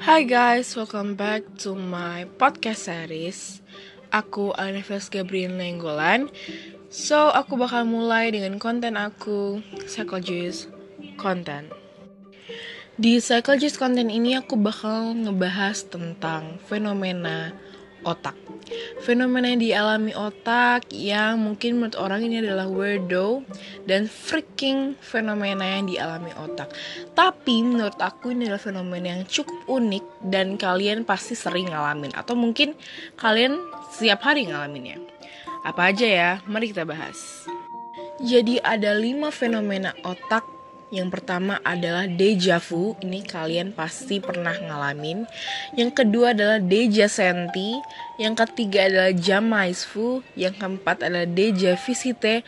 Hi guys, welcome back to my podcast series. Aku Anifes Gabriel Nenggolan. So, aku bakal mulai dengan konten aku, Psychologist Content. Di Psychologist Content ini aku bakal ngebahas tentang fenomena otak. Fenomena yang dialami otak yang mungkin menurut orang ini adalah weirdo dan freaking fenomena yang dialami otak. Tapi menurut aku ini adalah fenomena yang cukup unik dan kalian pasti sering ngalamin atau mungkin kalian setiap hari ngalaminnya. Apa aja ya? Mari kita bahas. Jadi ada 5 fenomena otak yang pertama adalah deja vu, ini kalian pasti pernah ngalamin. Yang kedua adalah deja senti, yang ketiga adalah jamais vu, yang keempat adalah deja visite,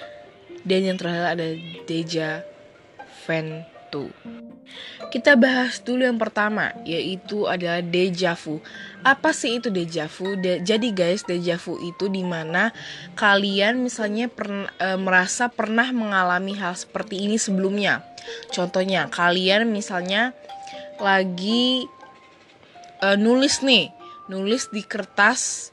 dan yang terakhir ada deja ventu. Kita bahas dulu yang pertama, yaitu adalah deja vu. Apa sih itu deja vu? De jadi guys, deja vu itu di mana kalian misalnya per e, merasa pernah mengalami hal seperti ini sebelumnya. Contohnya, kalian misalnya lagi e, nulis nih, nulis di kertas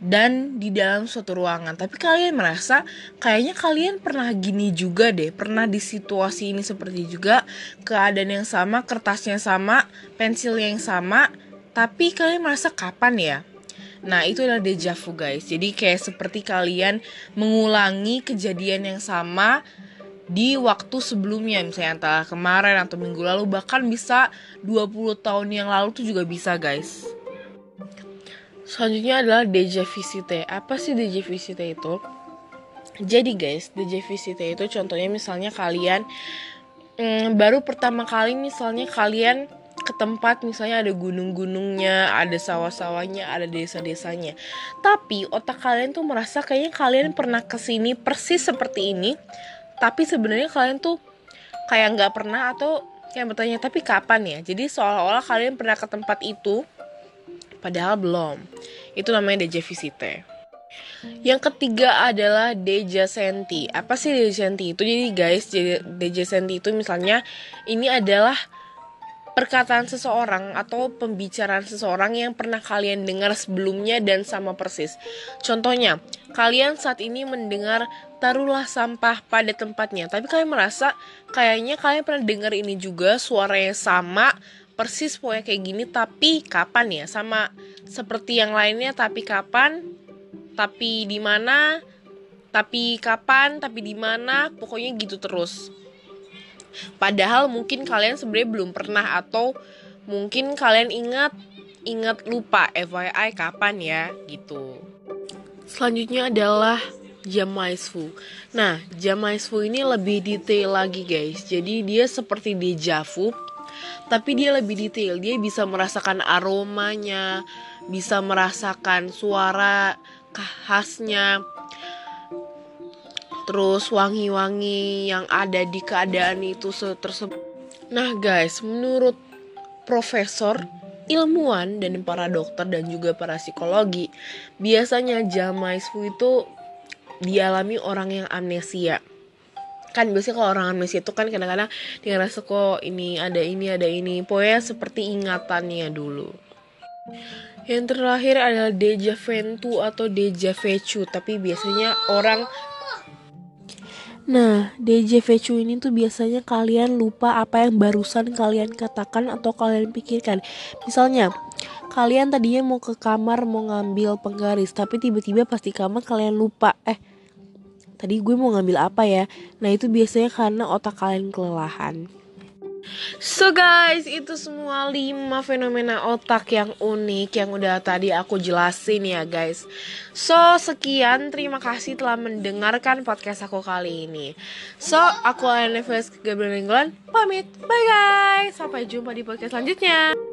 dan di dalam suatu ruangan. Tapi kalian merasa kayaknya kalian pernah gini juga deh, pernah di situasi ini seperti juga, keadaan yang sama, kertasnya sama, pensil yang sama, tapi kalian merasa kapan ya? Nah, itu adalah deja vu, guys. Jadi kayak seperti kalian mengulangi kejadian yang sama di waktu sebelumnya misalnya antara kemarin atau minggu lalu bahkan bisa 20 tahun yang lalu tuh juga bisa guys Selanjutnya adalah visite. Apa sih visite itu? Jadi guys, visite itu contohnya misalnya kalian mm, baru pertama kali misalnya kalian ke tempat misalnya ada gunung-gunungnya, ada sawah-sawahnya, ada desa-desanya. Tapi otak kalian tuh merasa kayaknya kalian pernah ke sini persis seperti ini, tapi sebenarnya kalian tuh kayak nggak pernah atau kayak bertanya tapi kapan ya? Jadi seolah-olah kalian pernah ke tempat itu, padahal belum. Itu namanya deja visite. Yang ketiga adalah deja senti. Apa sih deja senti itu? Jadi guys, deja senti itu misalnya ini adalah perkataan seseorang atau pembicaraan seseorang yang pernah kalian dengar sebelumnya dan sama persis. Contohnya, kalian saat ini mendengar taruhlah sampah pada tempatnya, tapi kalian merasa kayaknya kalian pernah dengar ini juga suaranya sama persis pokoknya kayak gini tapi kapan ya? Sama seperti yang lainnya tapi kapan? Tapi di mana? Tapi kapan? Tapi di mana? Pokoknya gitu terus. Padahal mungkin kalian sebenarnya belum pernah atau mungkin kalian ingat ingat lupa FYI kapan ya? Gitu. Selanjutnya adalah Jamaisfu. Nah, Jamaisfu ini lebih detail lagi guys. Jadi dia seperti deja vu tapi dia lebih detail. Dia bisa merasakan aromanya bisa merasakan suara khasnya. Terus wangi-wangi yang ada di keadaan itu tersebut. Nah guys menurut profesor ilmuwan dan para dokter dan juga para psikologi biasanya jamaisfu itu dialami orang yang amnesia kan biasanya kalau orang amnesia itu kan kadang-kadang dia ngerasa kok ini ada ini ada ini pokoknya seperti ingatannya dulu yang terakhir adalah deja ventu atau deja vu tapi biasanya orang Nah, deja vu ini tuh biasanya kalian lupa apa yang barusan kalian katakan atau kalian pikirkan. Misalnya, kalian tadinya mau ke kamar mau ngambil penggaris, tapi tiba-tiba pas di kamar kalian lupa. Eh, tadi gue mau ngambil apa ya nah itu biasanya karena otak kalian kelelahan So guys, itu semua 5 fenomena otak yang unik yang udah tadi aku jelasin ya guys. So, sekian terima kasih telah mendengarkan podcast aku kali ini. So, aku Anifes Gabriel Nenggolan, pamit. Bye guys. Sampai jumpa di podcast selanjutnya.